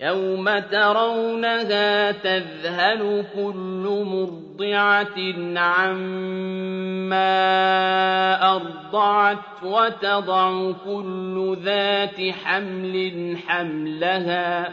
يوم ترونها تذهل كل مرضعة عما أرضعت وتضع كل ذات حمل حملها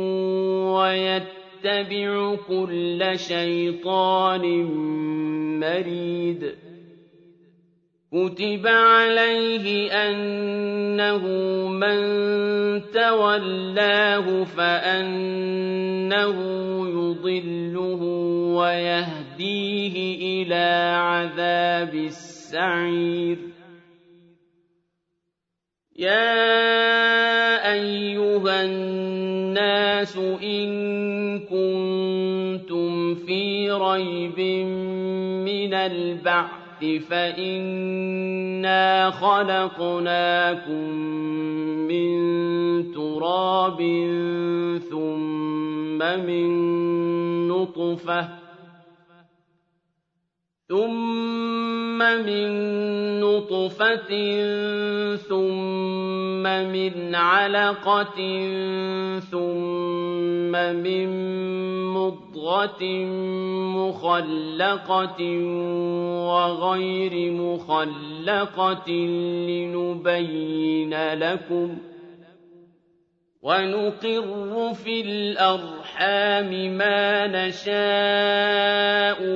ويتبع كل شيطان مريد. كتب عليه أنه من تولاه فأنه يضله ويهديه إلى عذاب السعير. يا أيها الناس إن كنتم في ريب من البعث فإنا خلقناكم من تراب ثم من نطفة ثم من نطفة ثم من علقة ثم من مضغة مخلقة وغير مخلقة لنبين لكم ونقر في الأرحام ما نشاء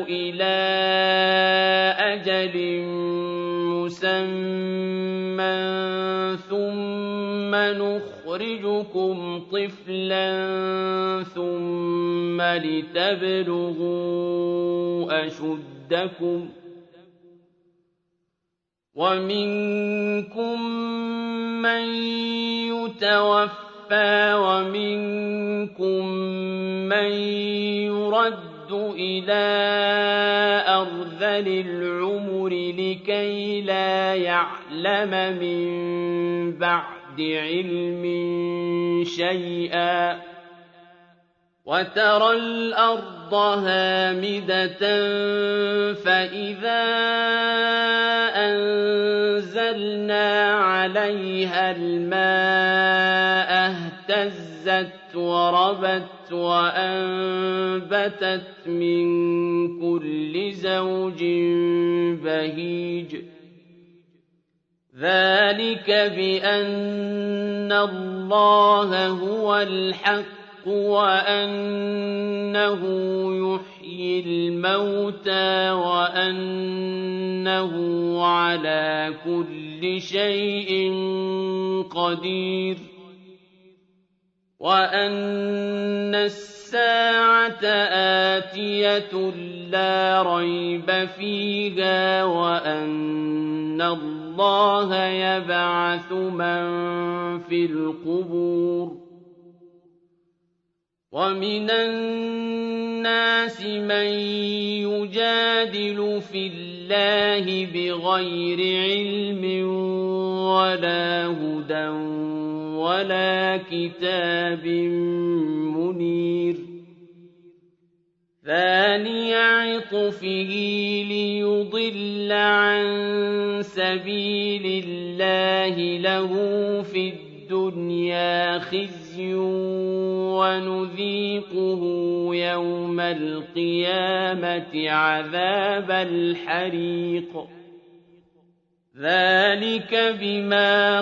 إلى أجل مسمى ثم نخرجكم طفلا ثم لتبلغوا أشدكم ومنكم من يتوفى ومنكم من يرد إلى أرذل العمر لكي لا يعلم من بعد علم شيئا وترى الأرض هامدة فإذا أنزلنا عليها الماء اهتزت وربت وأنبتت من كل زوج بهيج. ذلك بأن الله هو الحق وأنه يحيي الموتى وأنه على كل شيء قدير. وأن الساعة آتية لا ريب فيها وأن الله يبعث من في القبور ومن الناس من يجادل في الله بغير علم ولا هدى ولا كتاب منير. ثاني عطفه ليضل عن سبيل الله له في الدنيا خزي ونذيقه يوم القيامة عذاب الحريق. ذلك بما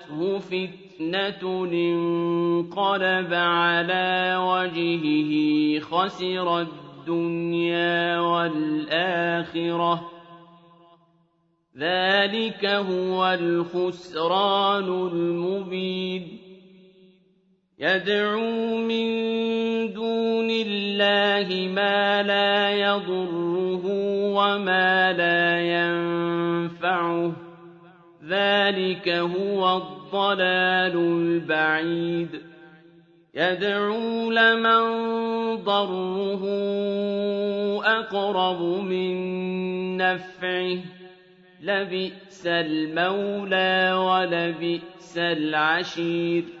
فِتْنَةٌ انقَلَبَ عَلَىٰ وَجْهِهِ خَسِرَ الدُّنْيَا وَالْآخِرَةَ ۚ ذَٰلِكَ هُوَ الْخُسْرَانُ الْمُبِينُ يَدْعُو مِن دُونِ اللَّهِ مَا لَا يَضُرُّهُ وَمَا لَا يَنفَعُهُ ۚ ذَٰلِكَ هُوَ الضَّلَالُ الْبَعِيدُ. يَدْعُو لَمَن ضَرُّهُ أَقْرَبُ مِن نَّفْعِهِ ۚ. لَبِئْسَ الْمَوْلَىٰ وَلَبِئْسَ الْعَشِيرُ.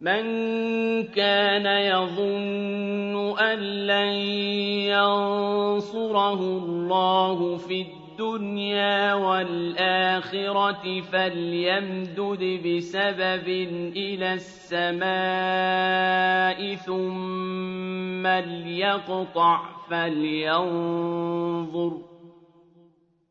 مَن كَانَ يَظُنُّ أَن لَّن يَنصُرَهُ اللَّهُ فِي الدُّنْيَا وَالْآخِرَةِ فَلْيَمْدُدْ بِسَبَبٍ إِلَى السَّمَاءِ ثُمَّ لْيَقْطَعْ فَلْيَنظُرْ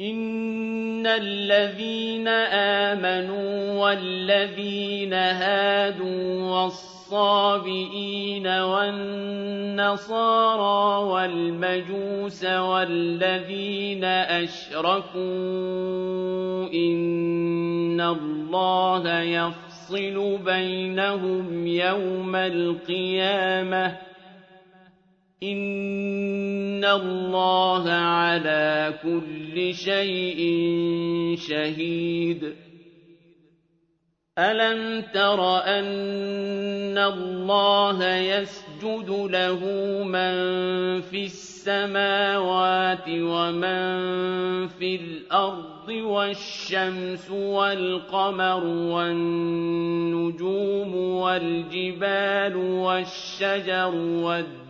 إِنَّ الَّذِينَ آمَنُوا وَالَّذِينَ هَادُوا وَالصَّابِئِينَ وَالنَّصَارَىٰ وَالْمَجُوسَ وَالَّذِينَ أَشْرَكُوا إِنَّ اللَّهَ يَفْصِلُ بَيْنَهُمْ يَوْمَ الْقِيَامَةِ ۚ إِنَّ اللَّهَ عَلَىٰ كُلِّ شَيْءٍ شَهِيدٌ أَلَمْ تَرَ أَنَّ اللَّهَ يَسْجُدُ لَهُ مَن فِي السَّمَاوَاتِ وَمَن فِي الْأَرْضِ وَالشَّمْسُ وَالْقَمَرُ وَالنُّجُومُ وَالْجِبَالُ وَالشَّجَرُ وَالدَّوَابُّ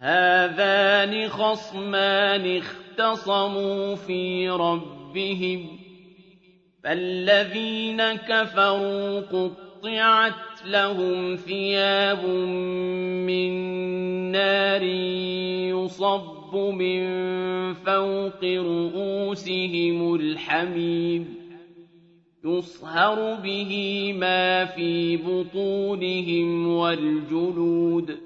هَٰذَانِ خَصْمَانِ اخْتَصَمُوا فِي رَبِّهِمْ ۖ فَالَّذِينَ كَفَرُوا قُطِّعَتْ لَهُمْ ثِيَابٌ مِّن نَّارٍ يُصَبُّ مِن فَوْقِ رُءُوسِهِمُ الْحَمِيمُ يُصْهَرُ بِهِ مَا فِي بُطُونِهِمْ وَالْجُلُودُ.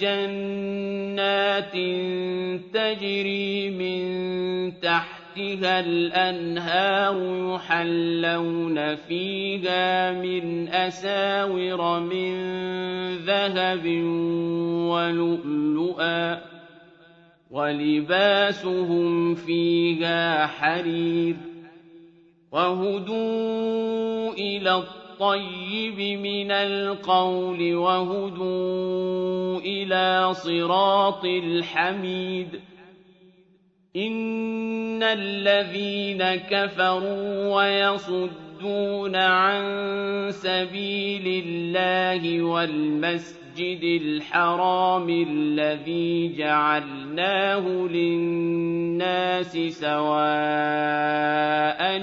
جَنَّاتٍ تَجْرِي مِن تَحْتِهَا الأنهار يحلون فيها من أساور من ذهب ولؤلؤا ولباسهم فيها حرير وهدوا إلى الطيب من القول وهدوا إلى صراط الحميد. إن الذين كفروا ويصدون عن سبيل الله والمسجد الحرام الذي جعلناه للناس سواء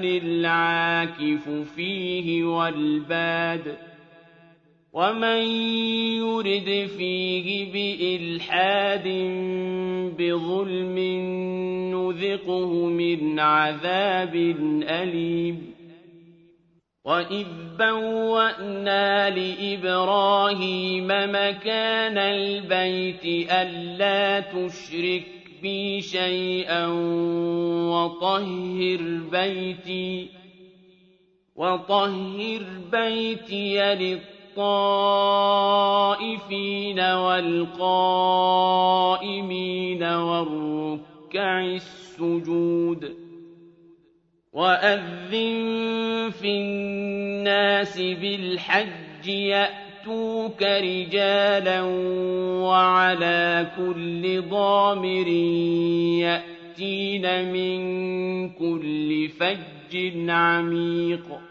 العاكف فيه والباد ومن يرد فيه بإلحاد بظلم نذقه من عذاب أليم وإذ بوأنا لإبراهيم مكان البيت ألا تشرك بي شيئا وطهر بيتي وطهر بيتي للطائفين والقائمين والركع السجود وأذن في الناس بالحج يأتوك رجالا وعلى كل ضامر يأتين من كل فج عميق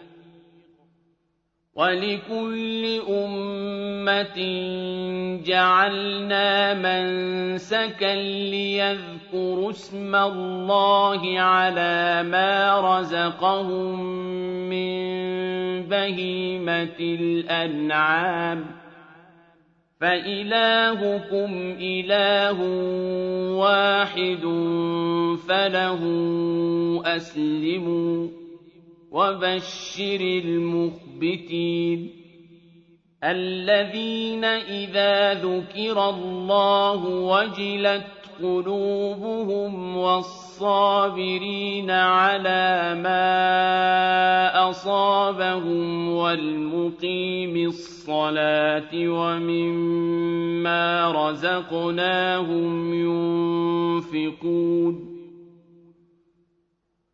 ولكل أمة جعلنا منسكا ليذكروا اسم الله على ما رزقهم من بهيمة الأنعام فإلهكم إله واحد فله أسلموا وبشر المخبتين الذين إذا ذكر الله وجلت قلوبهم والصابرين على ما أصابهم والمقيم الصلاة ومما رزقناهم ينفقون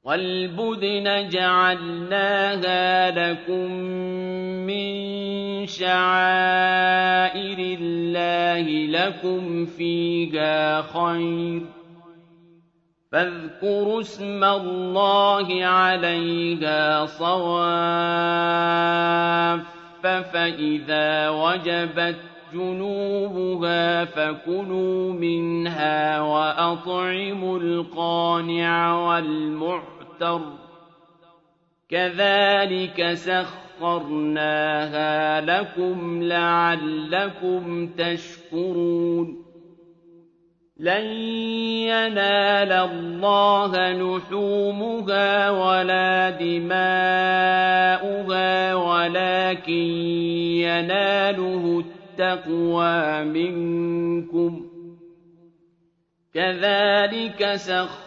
وَالْبُدْنَ جَعَلْنَاهَا لَكُم مِّن شَعَائِرِ اللَّهِ لَكُمْ فِيهَا خَيْرٌ ۖ فَاذْكُرُوا اسْمَ اللَّهِ عَلَيْهَا صَوَافَّ فَإِذَا وَجَبَتْ جُنُوبُهَا فَكُلُوا مِنْهَا وَأَطْعِمُوا الْقَانِعَ وَالْمُعْتَرَّ ۚ كَذَٰلِكَ سَخَّرْنَاهَا لَكُمْ لَعَلَّكُمْ تَشْكُرُونَ لَن يَنَالَ اللَّهَ لُحُومُهَا وَلَا دِمَاؤُهَا وَلَٰكِن يَنَالُهُ التَّقْوَىٰ مِنكُمْ ۚ كَذَٰلِكَ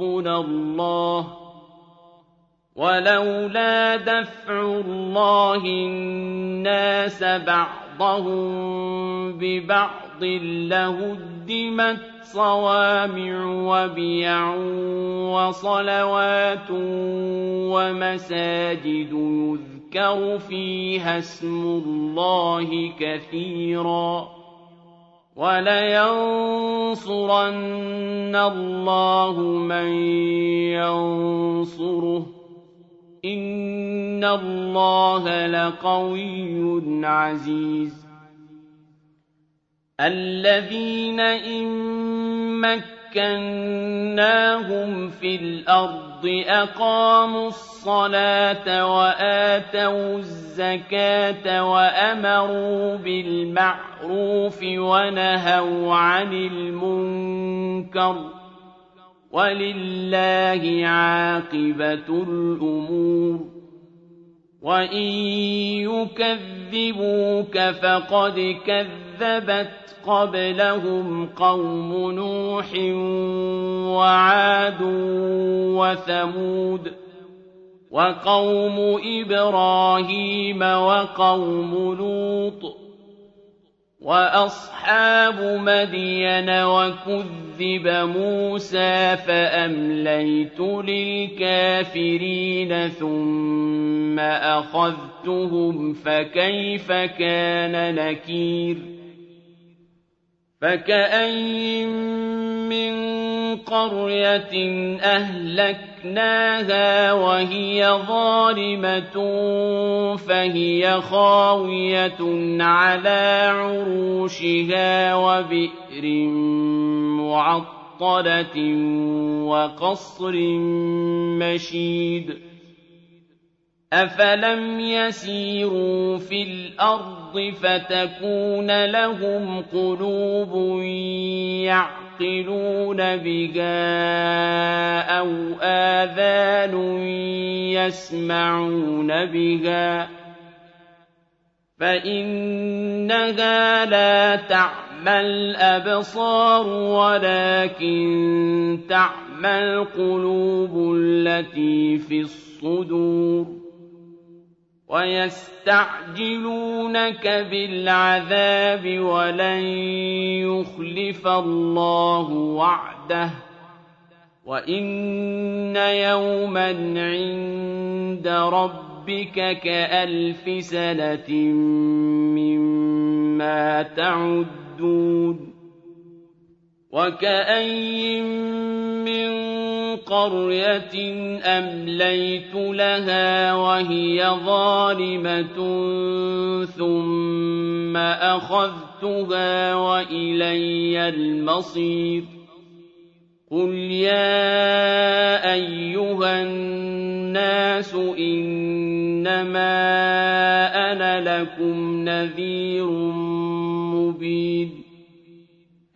رَبُّنَا اللَّهُ ۗ وَلَوْلَا دَفْعُ اللَّهِ النَّاسَ بَعْضَهُم بِبَعْضٍ لَّهُدِّمَتْ صَوَامِعُ وَبِيَعٌ وَصَلَوَاتٌ وَمَسَاجِدُ يُذْكَرُ فِيهَا اسْمُ اللَّهِ كَثِيرًا ۗ وَلَيَنصُرَنَّ اللَّهُ مَن يَنصُرُهُ ۗ. إِنَّ اللَّهَ لَقَوِيٌّ عَزِيزٌ. الَّذِينَ إِن مَّكَّنَّاهُمْ فِي الْأَرْضِ أَقَامُوا الصَّلَاةَ وَآتَوُا الزَّكَاةَ وَأَمَرُوا بِالْمَعْرُوفِ وَنَهَوْا عَنِ الْمُنكَرِ ۗ وَلِلَّهِ عَاقِبَةُ الْأُمُورِ وَإِن يُكَذِّبُوكَ فَقَدْ كَذَّبَتْ قَبْلَهُمْ قَوْمُ نُوحٍ وَعَادٌ وَثَمُودُ وَقَوْمُ إِبْرَاهِيمَ وَقَوْمُ لُوطٍ وَأَصْحَابُ مَدْيَنَ وَكُذِّبَ مُوسَىٰ فَأَمْلَيْتُ لِلْكَافِرِينَ ثُمَّ أَخَذْتُهُمْ فَكَيْفَ كَانَ نَكِيرِ فَكَأَيِّن مِّن قَرْيَةٍ أَهْلَكْنَاهَا وَهِيَ ظَالِمَةٌ فَهِيَ خَاوِيَةٌ عَلَىٰ عُرُوشِهَا وَبِئْرٍ مُّعَطَّلَةٍ وَقَصْرٍ مَّشِيدٍ أَفَلَمْ يَسِيرُوا فِي الْأَرْضِ فَتَكُونَ لَهُمْ قُلُوبٌ يَعْقِلُونَ بِهَا أَوْ آذَانٌ يَسْمَعُونَ بِهَا ۖ فَإِنَّهَا لَا تَعْمَى الْأَبْصَارُ وَلَٰكِن تَعْمَى الْقُلُوبُ الَّتِي فِي الصُّدُورِ وَيَسْتَعْجِلُونَكَ بِالْعَذَابِ وَلَن يُخْلِفَ اللَّهُ وَعْدَهُ ۚ وَإِنَّ يَوْمًا عِندَ رَبِّكَ كَأَلْفِ سَنَةٍ مِّمَّا تَعُدُّونَ وَكَأَيِّن قرية أمليت لها وهي ظالمة ثم أخذتها وإلي المصير. قل يا أيها الناس إنما أنا لكم نذير مبين.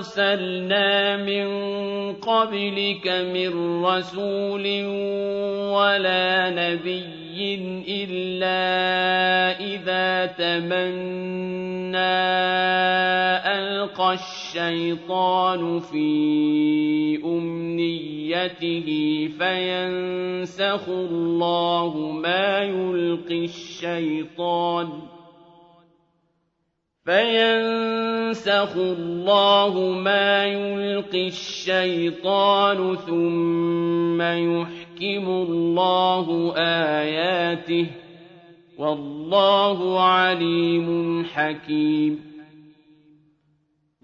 أرسلنا من قبلك من رسول ولا نبي إلا إذا تمنى ألقى الشيطان في أمنيته فينسخ الله ما يلقي الشيطان ۖ فينسخ الله ما يلقي الشيطان ثم يحكم الله آياته والله عليم حكيم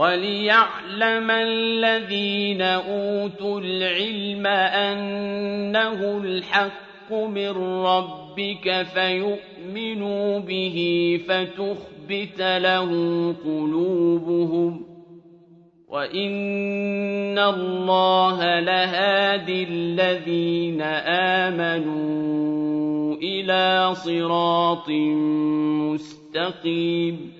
وَلِيَعْلَمَ الَّذِينَ أُوتُوا الْعِلْمَ أَنَّهُ الْحَقُّ مِن رَّبِّكَ فَيُؤْمِنُوا بِهِ فَتُخْبِتَ لَهُ قُلُوبُهُمْ ۗ وَإِنَّ اللَّهَ لَهَادِي الَّذِينَ آمَنُوا إِلَىٰ صِرَاطٍ مُّسْتَقِيمٍ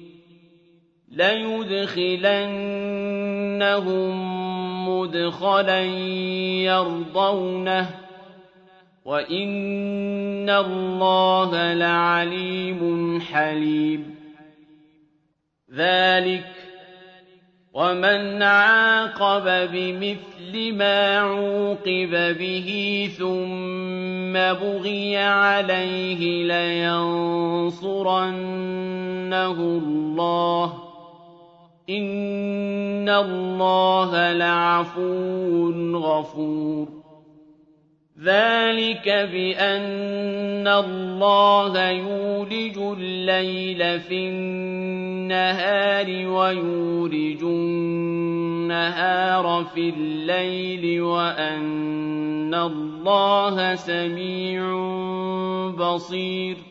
ليدخلنهم مدخلا يرضونه وإن الله لعليم حليم ذلك ومن عاقب بمثل ما عوقب به ثم بغي عليه لينصرنه الله إِنَّ اللَّهَ لَعَفُوٌّ غَفُورٌ. ذَلِكَ بِأَنَّ اللَّهَ يُولِجُ اللَّيْلَ فِي النَّهَارِ وَيُولِجُ النَّهَارَ فِي اللَّيْلِ وَأَنَّ اللَّهَ سَمِيعٌ بَصِيرٌ.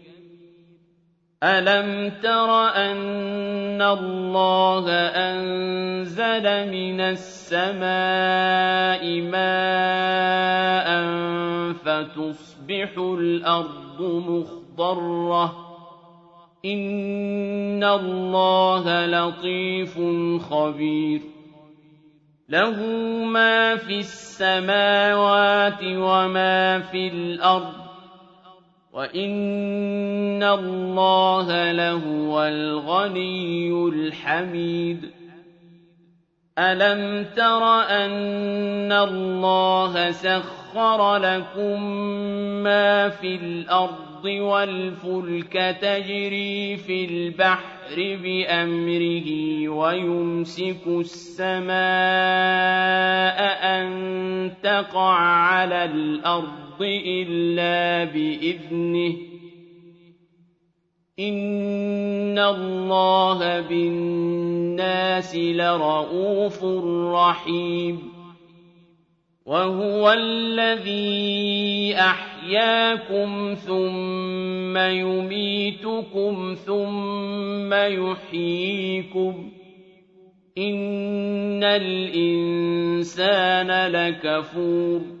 ألم تر أن الله أنزل من السماء ماء فتصبح الأرض مخضرة إن الله لطيف خبير. له ما في السماوات وما في الأرض وإن الله لهو الغني الحميد ألم تر أن الله سخر لكم ما في الأرض والفلك تجري في البحر بأمره ويمسك السماء أن تقع على الأرض إلا بإذنه إن الله بالناس لرءوف رحيم وهو الذي أحياكم ثم يميتكم ثم يحييكم إن الإنسان لكفور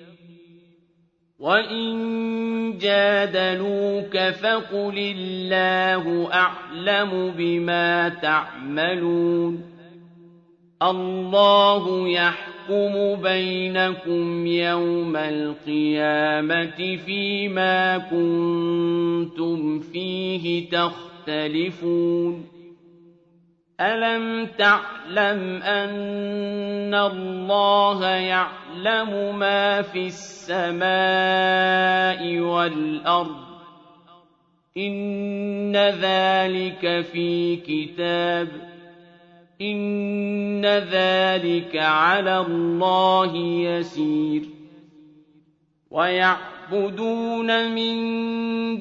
وإن جادلوك فقل الله أعلم بما تعملون الله يحكم بينكم يوم القيامة فيما كنتم فيه تختلفون ألم تعلم أن الله يعلم ما في السماء والأرض إن ذلك في كتاب إن ذلك على الله يسير ويعبدون من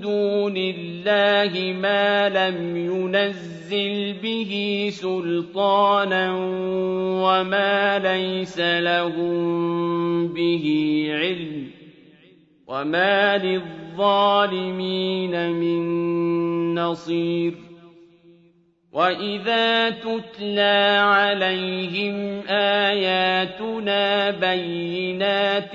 دون الله ما لم ينزل به سلطانا وما ليس لهم به علم وما للظالمين من نصير وإذا تتلى عليهم آياتنا بينات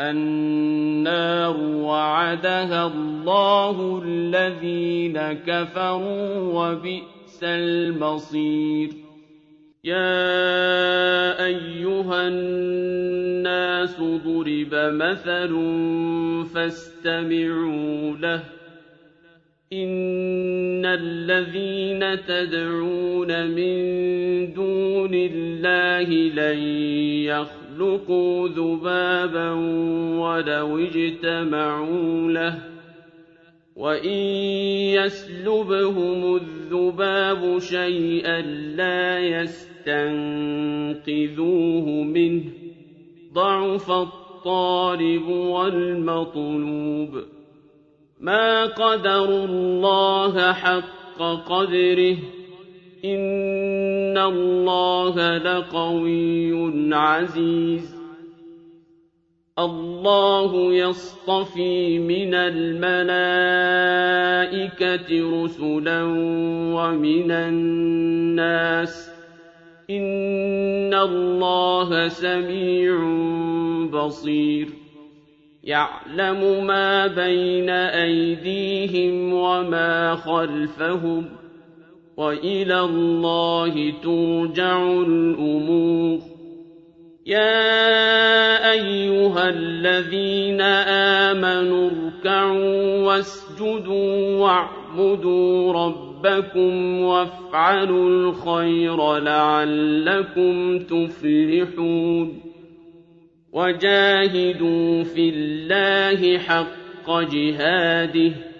النَّارُ وَعَدَهَا اللَّهُ الَّذِينَ كَفَرُوا ۖ وَبِئْسَ الْمَصِيرُ. يَا أَيُّهَا النَّاسُ ضُرِبَ مَثَلٌ فَاسْتَمِعُوا لَهُ. إِنَّ الَّذِينَ تَدْعُونَ مِن دُونِ اللَّهِ لَن يَخْلُقُوا ذُبَابًا وَلَوِ اجْتَمَعُوا لَهُ وَإِن يَسْلُبْهُمُ الذُّبَابُ شَيْئًا لَّا يَسْتَنقِذُوهُ مِنْهُ ۚ ضَعُفَ الطَّالِبُ وَالْمَطْلُوبُ ما قدروا الله حق قدره إن الله لقوي عزيز. الله يصطفي من الملائكة رسلا ومن الناس. إِنَّ اللَّهَ سَمِيعٌ بَصِيرٌ. يَعْلَمُ مَا بَيْنَ أَيْدِيهِمْ وَمَا خَلْفَهُمْ ۗ. وَإِلَى اللَّهِ تُرْجَعُ الْأُمُورُ. يَا أَيُّهَا الَّذِينَ آمَنُوا ارْكَعُوا وَاسْجُدُوا وَاعْبُدُوا رَبَّكُمْ وَافْعَلُوا الْخَيْرَ لَعَلَّكُمْ تُفْلِحُونَ. وَجَاهِدُوا فِي اللَّهِ حَقَّ جِهَادِهِ.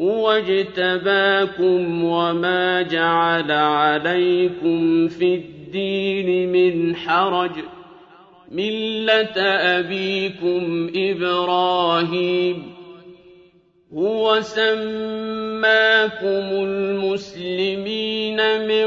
هُوَ اجْتَبَاكُمْ وَمَا جَعَلَ عَلَيْكُمْ فِي الدِّينِ مِنْ حَرَجٍ ۚ. مِّلَّةَ أَبِيكُمْ إِبْرَاهِيمَ. هُوَ سَمَّاكُمُ الْمُسْلِمِينَ مِن